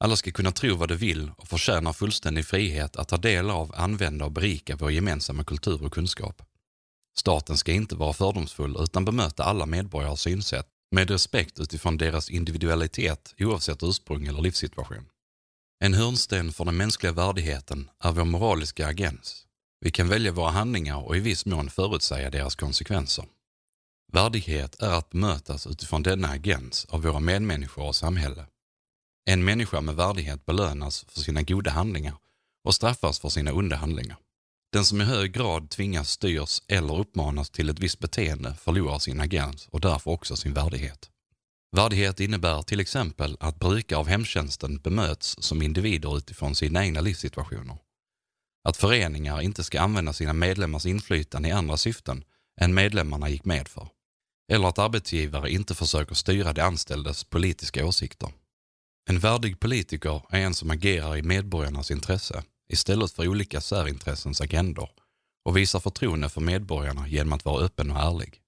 Alla ska kunna tro vad de vill och förtjänar fullständig frihet att ta del av, använda och berika vår gemensamma kultur och kunskap. Staten ska inte vara fördomsfull utan bemöta alla medborgares synsätt med respekt utifrån deras individualitet oavsett ursprung eller livssituation. En hörnsten för den mänskliga värdigheten är vår moraliska agens. Vi kan välja våra handlingar och i viss mån förutsäga deras konsekvenser. Värdighet är att bemötas utifrån denna agens av våra medmänniskor och samhälle. En människa med värdighet belönas för sina goda handlingar och straffas för sina onda handlingar. Den som i hög grad tvingas, styrs eller uppmanas till ett visst beteende förlorar sin agens och därför också sin värdighet. Värdighet innebär till exempel att brukare av hemtjänsten bemöts som individer utifrån sina egna livssituationer. Att föreningar inte ska använda sina medlemmars inflytande i andra syften än medlemmarna gick med för. Eller att arbetsgivare inte försöker styra de anställdas politiska åsikter. En värdig politiker är en som agerar i medborgarnas intresse istället för olika särintressens agendor och visar förtroende för medborgarna genom att vara öppen och ärlig.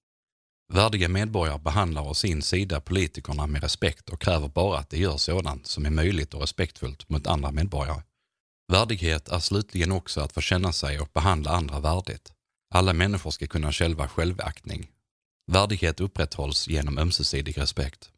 Värdiga medborgare behandlar å sin sida politikerna med respekt och kräver bara att de gör sådant som är möjligt och respektfullt mot andra medborgare. Värdighet är slutligen också att få känna sig och behandla andra värdigt. Alla människor ska kunna känna självaktning. Värdighet upprätthålls genom ömsesidig respekt.